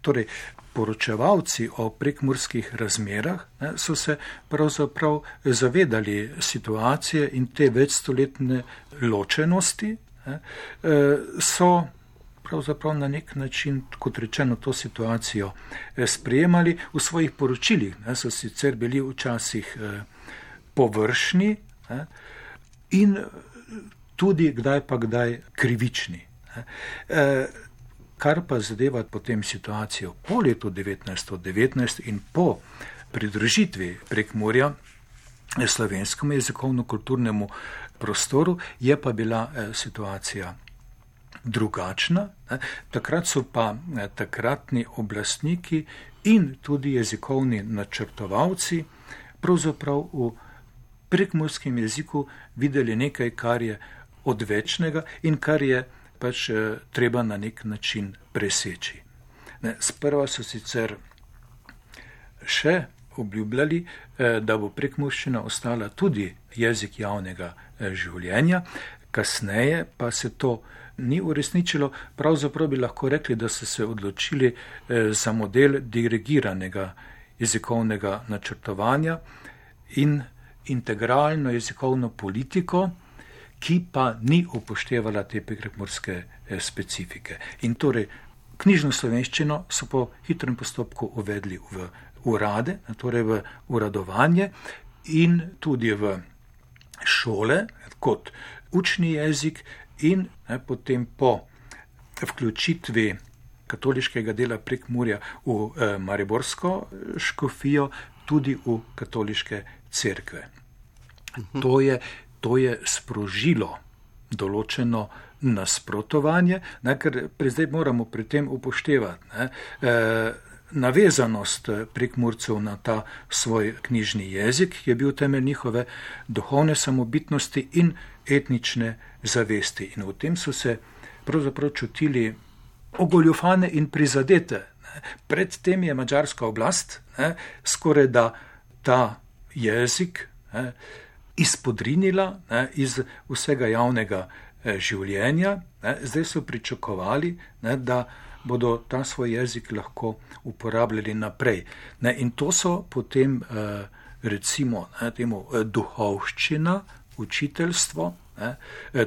torej poročevalci o prekmurskih razmerah ne, so se pravzaprav zavedali situacije in te večstoletne ločenosti, ne, so pravzaprav na nek način, kot rečeno, to situacijo eh, sprejemali. V svojih poročilih ne, so sicer bili včasih eh, površni ne, in tudi kdaj pa kdaj krivični. Ne. Eh, kar pa zadeva potem situacijo po letu 1919 in po pridružitvi prek morja slovenskemu jezikovno-kulturnemu prostoru, je pa bila situacija drugačna. Takrat so pa takratni oblastniki in tudi jezikovni načrtovalci pravzaprav v prekmurskem jeziku videli nekaj, kar je odvečnega in kar je pač treba na nek način preseči. Sprva so sicer še obljubljali, da bo prekmurščina ostala tudi jezik javnega življenja, kasneje pa se to ni uresničilo, pravzaprav bi lahko rekli, da so se odločili eh, za model dirigiranega jezikovnega načrtovanja in integralno jezikovno politiko, ki pa ni upoštevala te prekmorske eh, specifike. In torej knjižno slovenščino so po hitrem postopku uvedli v urade, torej v uradovanje in tudi v šole kot učni jezik in ne, potem po vključitvi katoliškega dela prek Murja v eh, Mariborsko škofijo tudi v katoliške cerkve. To, je, to je sprožilo določeno nasprotovanje, ne, ker zdaj moramo pri tem upoštevati ne, eh, navezanost prek Murcev na ta svoj knjižni jezik, ki je bil temelj njihove duhovne samobitnosti in etnične zavesti. In v tem so se pravzaprav čutili ogoljufane in prizadete. Predtem je mačarska oblast ne, skoraj da ta jezik ne, izpodrinila ne, iz vsega javnega eh, življenja. Ne, zdaj so pričakovali, ne, da bodo ta svoj jezik lahko uporabljali naprej. Ne, in to so potem eh, recimo ne, temu, eh, duhovščina, učiteljstvo, ne,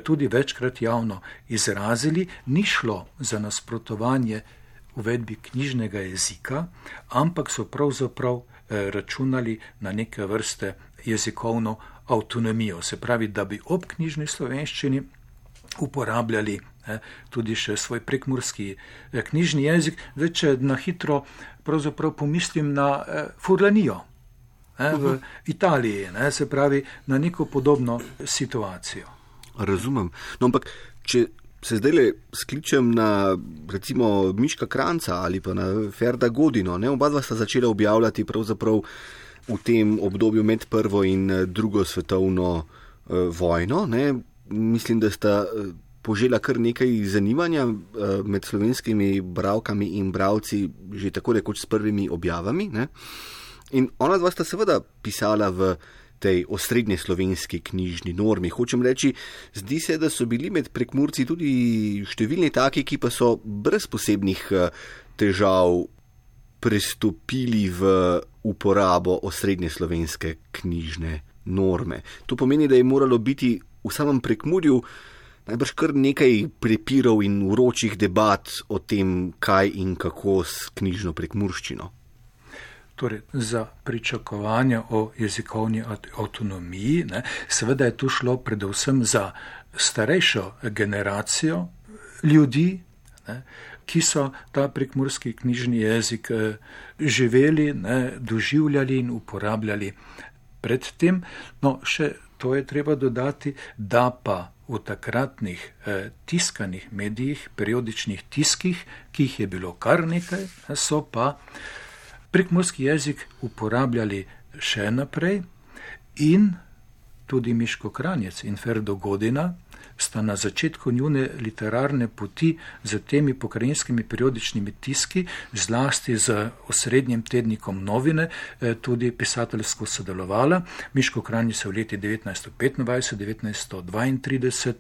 tudi večkrat javno izrazili, ni šlo za nasprotovanje uvedbi knjižnega jezika, ampak so pravzaprav računali na neke vrste jezikovno avtonomijo, se pravi, da bi ob knjižni slovenščini uporabljali ne, tudi še svoj prekmurski eh, knjižni jezik. Zdaj, če na hitro pomislim na Furlanijo, ne, v Italiji, ne, se pravi na neko podobno situacijo. Razumem. No, ampak, če se zdaj le skličem na recimo Miška Kranca ali pa na Ferda Godino, ne, oba dva sta začela objavljati pravzaprav v tem obdobju med prvo in eh, drugo svetovno uh, vojno. Ne. Mislim, da sta uh, požela kar nekaj zanimanja med slovenskimi bravkami in bravci, že tako rekoč s prvimi objavami. Ne. In ona dva sta seveda pisala v tej osrednje slovenski knjižni normi. Hočem reči, zdi se, da so bili med prekmurci tudi številni taki, ki pa so brez posebnih eh, težav prestopili v uporabo osrednje slovenske knjižne norme. To pomeni, da je moralo biti v samem prekmurju najbrž kar nekaj prepirov in uročih debat o tem, kaj in kako s knjižno prekmurščino torej za pričakovanja o jezikovni avtonomiji. Ne. Seveda je tu šlo predvsem za starejšo generacijo ljudi, ne, ki so ta prekmurski knjižni jezik eh, živeli, ne, doživljali in uporabljali predtem. No, še to je treba dodati, da pa v takratnih eh, tiskanih medijih, periodičnih tiskih, ki jih je bilo kar nekaj, so pa prekmorski jezik uporabljali še naprej in tudi Miško Kranjec in Ferdo Godina sta na začetku njune literarne poti z temi pokrajinskimi periodičnimi tiski, zlasti z osrednjim tednikom novine, eh, tudi pisateljsko sodelovala. Miško Kranjec je v leti 1925-1932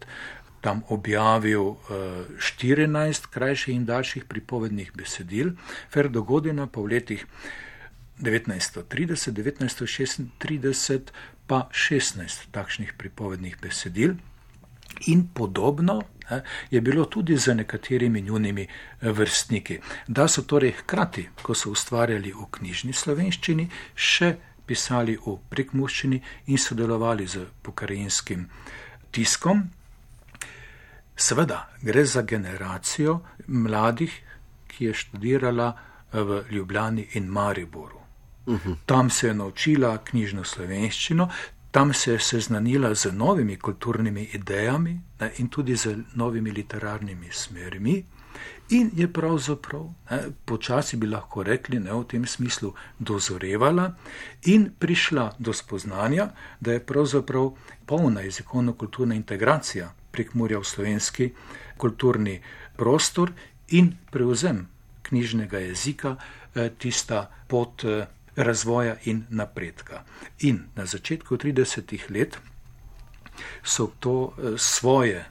tam objavil 14 eh, krajših in daljših pripovednih besedil, Ferdo Godina pa v letih 1930-1936 pa 16 takšnih pripovednih besedil. In podobno je bilo tudi za nekaterimi njunimi eh, vrstniki, da so torej hkrati, ko so ustvarjali v knjižni slovenščini, še pisali v prekmuščini in sodelovali z pokrajinskim tiskom. Seveda gre za generacijo mladih, ki je študirala v Ljubljani in Mariboru. Uhum. Tam se je naučila knjižno slovenščino, tam se je seznanila z novimi kulturnimi idejami ne, in tudi z novimi literarnimi smermi. In je pravzaprav, ne, počasi bi lahko rekli, ne, v tem smislu dozorevala in prišla do spoznanja, da je pravzaprav polna jezikovno-kulturna integracija prek Murja v slovenski kulturni prostor in prevzem knjižnega jezika eh, tista pot eh, razvoja in napredka. In na začetku 30-ih let so to eh, svoje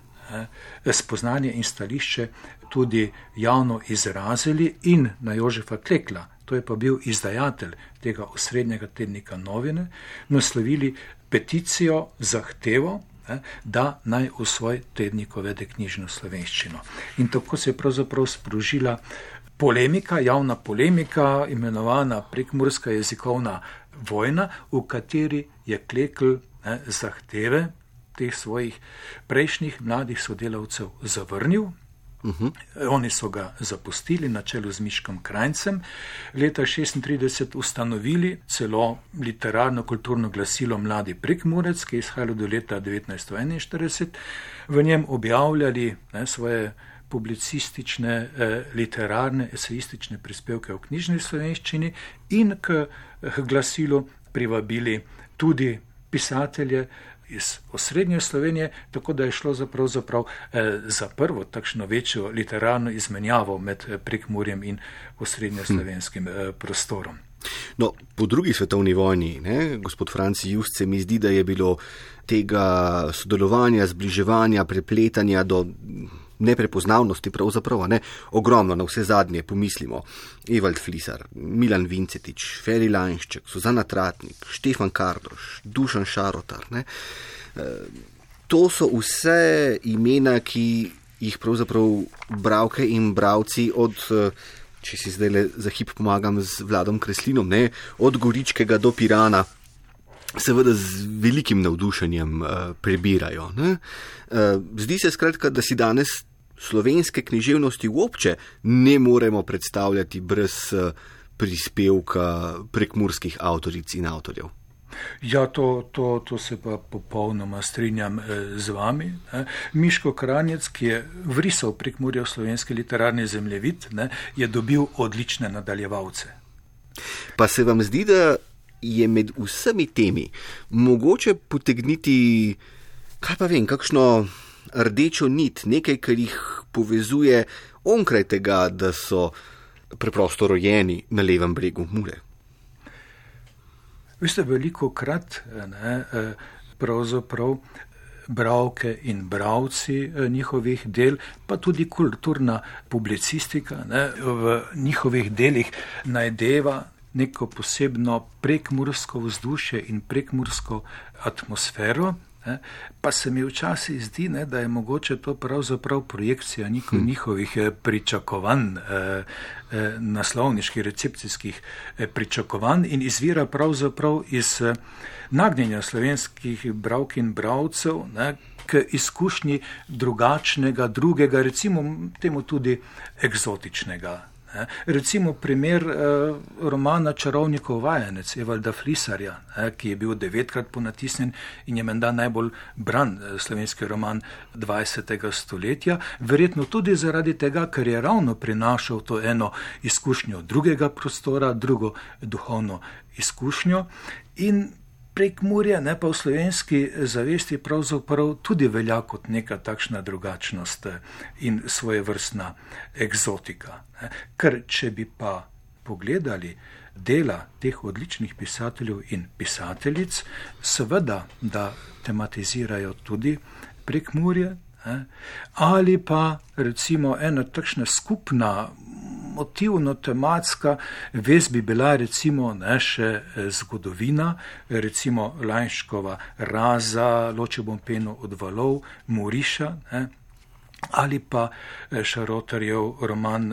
eh, spoznanje in stališče tudi javno izrazili in na Jožefa Klekla, to je pa bil izdajatelj tega osrednjega tednika novine, naslovili peticijo, zahtevo, eh, da naj v svoj tednik uvede knjižno slovenščino. In tako se je pravzaprav sprožila polemika, javna polemika, imenovana prekmurska jezikovna vojna, v kateri je Klekl ne, zahteve teh svojih prejšnjih mladih sodelavcev zavrnil. Uh -huh. Oni so ga zapustili na čelu z Miškom Krajcem, leta 1936 ustanovili celo literarno-kulturno glasilo Mladi Prekmurec, ki je izhajalo do leta 1941, v njem objavljali ne, svoje publicistične, eh, literarne, esejistične prispevke v knjižni slovenščini in k glasilu privabili tudi pisatelje iz osrednje Slovenije, tako da je šlo zaprav eh, za prvo takšno večjo literarno izmenjavo med eh, prekmurjem in osrednje slovenskim hm. prostorom. No, po drugi svetovni vojni, ne, gospod Franci Just, se mi zdi, da je bilo tega sodelovanja, zbliževanja, prepletanja do neprepoznavnosti, pravzaprav ne, ogromno na vse zadnje, pomislimo. Evald Flisar, Milan Vincetič, Feri Lanšček, Suzana Tratnik, Štefan Kardoš, Dušan Šarotar. Ne. E, to so vse imena, ki jih pravzaprav bravke in bravci od, e, če si zdaj le za hip pomagam z vladom Kreslinom, ne, od Goričkega do Pirana seveda z velikim navdušenjem uh, prebirajo. Uh, zdi se skratka, da si danes slovenske književnosti uopće ne moremo predstavljati brez eh, prispevka prekmurskih avtoric in avtorjev. Ja, to, to, to se pa popolnoma strinjam eh, z vami. Ne. Miško Kranjec, ki je vrisal prek Murja v slovenski literarni zemljevid, ne, je dobil odlične nadaljevalce. Pa se vam zdi, da je med vsemi temi mogoče potegniti, kaj pa vem, kakšno rdečo nit, nekaj, kar jih povezuje onkraj tega, da so preprosto rojeni na levem bregu Mure. Veste, veliko krat ne, pravzaprav bravke in bravci eh, njihovih del, pa tudi kulturna publicistika ne, v njihovih delih najdeva neko posebno prekmursko vzdušje in prekmursko atmosfero, Ne, pa se mi včasih zdi, ne, da je mogoče to pravzaprav projekcija njihov, hm. njihovih eh, pričakovanj, eh, eh, naslovniških, recepcijskih eh, pričakovanj in izvira pravzaprav iz eh, nagnjenja slovenskih bravk in bravcev ne, k izkušnji drugačnega, drugega, recimo temu tudi eksotičnega. Recimo primer eh, romana Čarovnikov vajenec Evalda Flisarja, ki je bil devetkrat ponatisnjen in je menda najbolj bran eh, slovenski roman 20. stoletja, verjetno tudi zaradi tega, ker je ravno prinašal to eno izkušnjo drugega prostora, drugo duhovno izkušnjo in prek Murja, ne pa v slovenski zavesti, pravzaprav tudi velja kot neka takšna drugačnost eh, in svoje vrstna eksotika. Ker če bi pa pogledali dela teh odličnih pisateljev in pisateljic, seveda, da tematizirajo tudi prek Murja, ali pa recimo ena takšna skupna motivno, tematska vez bi bila recimo ne, še eh, zgodovina, recimo Lajškova raza, loče bom peno od valov, Moriša ne, ali pa eh, Šarotarjev roman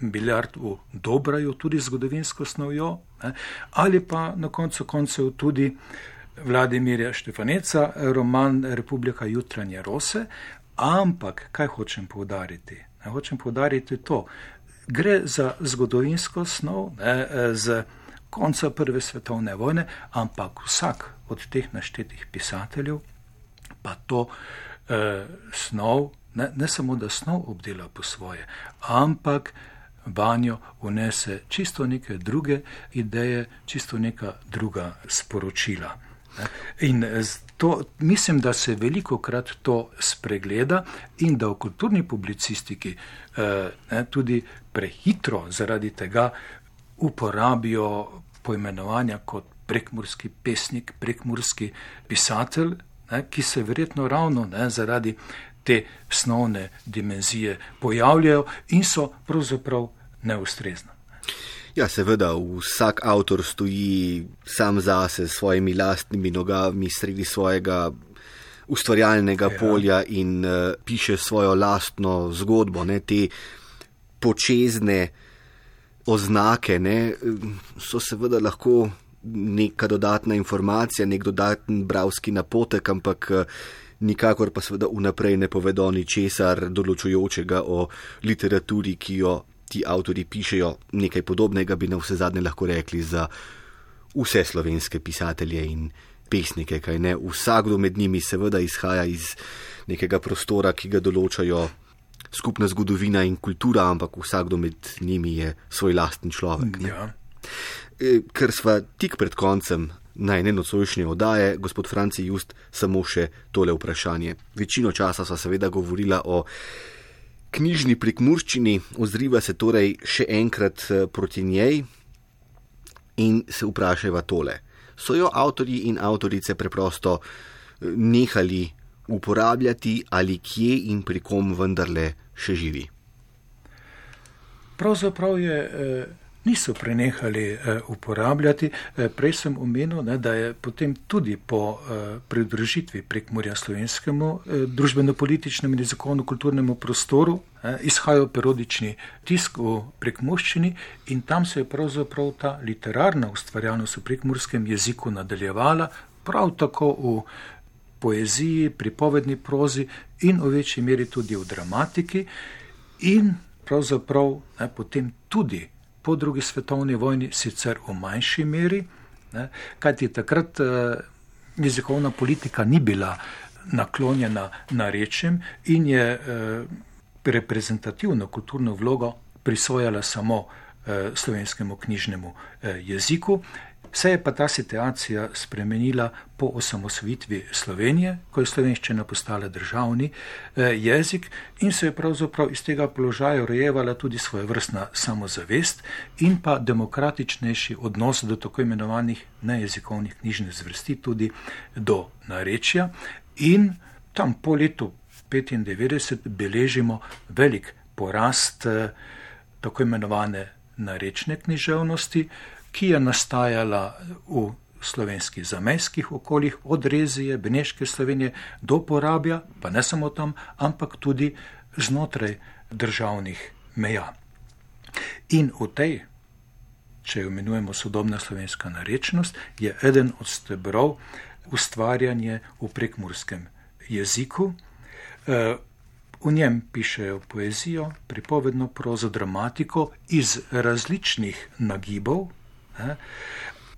Biljard v Dobraju, tudi zgodovinsko snovjo, ne, ali pa na koncu koncev tudi Vladimirja Štefaneca, roman Republika jutranje rose, ampak kaj hočem povdariti? Hočem povdariti to. Gre za zgodovinsko snov ne, z konca Prve svetovne vojne, ampak vsak od teh naštetih pisateljev pa to eh, snov, ne, ne samo da snov obdela po svoje, ampak vanjo unese čisto neke druge ideje, čisto neka druga sporočila. In to, mislim, da se veliko krat to spregleda in da v kulturni publicistiki eh, tudi prehitro zaradi tega uporabijo poimenovanja kot prekmurski pesnik, prekmurski pisatelj, ne, ki se verjetno ravno ne, zaradi te snovne dimenzije pojavljajo in so pravzaprav neustrezna. Ja, seveda, vsak avtor stoji sam zase s svojimi lastnimi nogami sredi svojega ustvarjalnega ja. polja in uh, piše svojo lastno zgodbo. Ne, te počezne oznake ne, so seveda lahko neka dodatna informacija, nek dodaten bravski napotek, ampak nikakor pa seveda vnaprej ne povedo ničesar določujočega o literaturi, ki jo ti avtori pišejo nekaj podobnega, bi na vse zadnje lahko rekli za vse slovenske pisatelje in pesnike, kaj ne. Vsakdo med njimi seveda izhaja iz nekega prostora, ki ga določajo skupna zgodovina in kultura, ampak vsakdo med njimi je svoj lasten človek. Ja. E, ker sva tik pred koncem najne nocojšnje oddaje, gospod Franci Just, samo še tole vprašanje. Večino časa sva seveda govorila o knjižni prekmurščini, ozriva se torej še enkrat eh, proti njej in se vprašava tole. So jo avtorji in avtorice preprosto eh, nehali uporabljati ali kje in pri kom vendarle še živi? Pravzaprav je. Eh niso prenehali eh, uporabljati. Eh, prej sem omenil, ne, da je potem tudi po eh, pridružitvi prek Morja slovenskemu družbeno-političnemu in jezikovno-kulturnemu prostoru izhajal periodični tisk v prekmoščini in tam se je pravzaprav ta literarna ustvarjalnost v prekmurskem jeziku nadaljevala, prav tako v poeziji, pripovedni prozi in v večji meri tudi v dramatiki in pravzaprav ne, potem tudi po drugi svetovni vojni, sicer v manjši meri, ne, kajti takrat eh, jezikovna politika ni bila naklonjena narečjem in je eh, reprezentativno kulturno vlogo prisvojala samo eh, slovenskemu knjižnemu eh, jeziku. Se je pa ta situacija spremenila po osamosvitvi Slovenije, ko je slovenščina postala državni eh, jezik in se je pravzaprav iz tega položaja rojevala tudi svoja vrstna samozavest in pa demokratičnejši odnos do tako imenovanih nejezikovnih knjižnih zvrsti, tudi do narečja. In tam po letu 1995 beležimo velik porast eh, tako imenovane narečne književnosti ki je nastajala v slovenskih zamejskih okoljih, od Rezije, Beneške Slovenije do Porabja, pa ne samo tam, ampak tudi znotraj državnih meja. In v tej, če jo imenujemo sodobna slovenska narečnost, je eden od stebrov ustvarjanje v prekmurskem jeziku. Eh, v njem pišejo poezijo, pripovedno prozo, dramatiko iz različnih nagibov,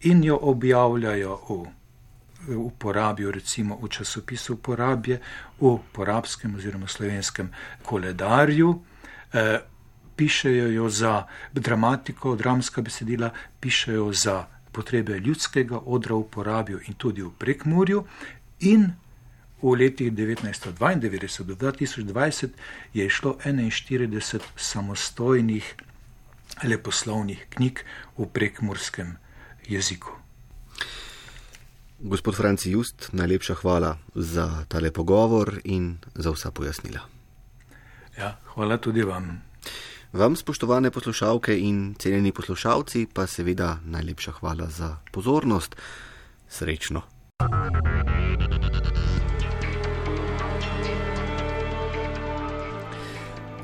in jo objavljajo v uporabijo recimo v časopisu uporabje, v porabskem oziroma slovenskem koledarju, eh, pišejo jo za dramatiko, dramska besedila, pišejo za potrebe ljudskega odra v uporabijo in tudi v prekmurju in v letih 1992 do 2020 je išlo 41 samostojnih leposlovnih knjig v prekmurskem jeziku. Gospod Franci Just, najlepša hvala za tale pogovor in za vsa pojasnila. Ja, hvala tudi vam. Vam, spoštovane poslušalke in cenjeni poslušalci, pa seveda najlepša hvala za pozornost. Srečno.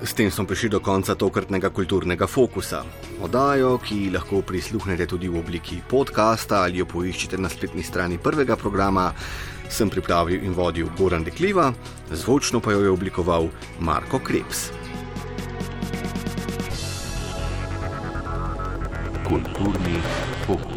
S tem smo prišli do konca tokratnega kulturnega fokusa. Odajo, ki lahko prisluhnete tudi v obliki podcasta ali jo poiščete na spletni strani prvega programa, sem pripravil in vodil Goran Dekliva, zvočno pa jo je oblikoval Marko Krebs. Kulturni fokus.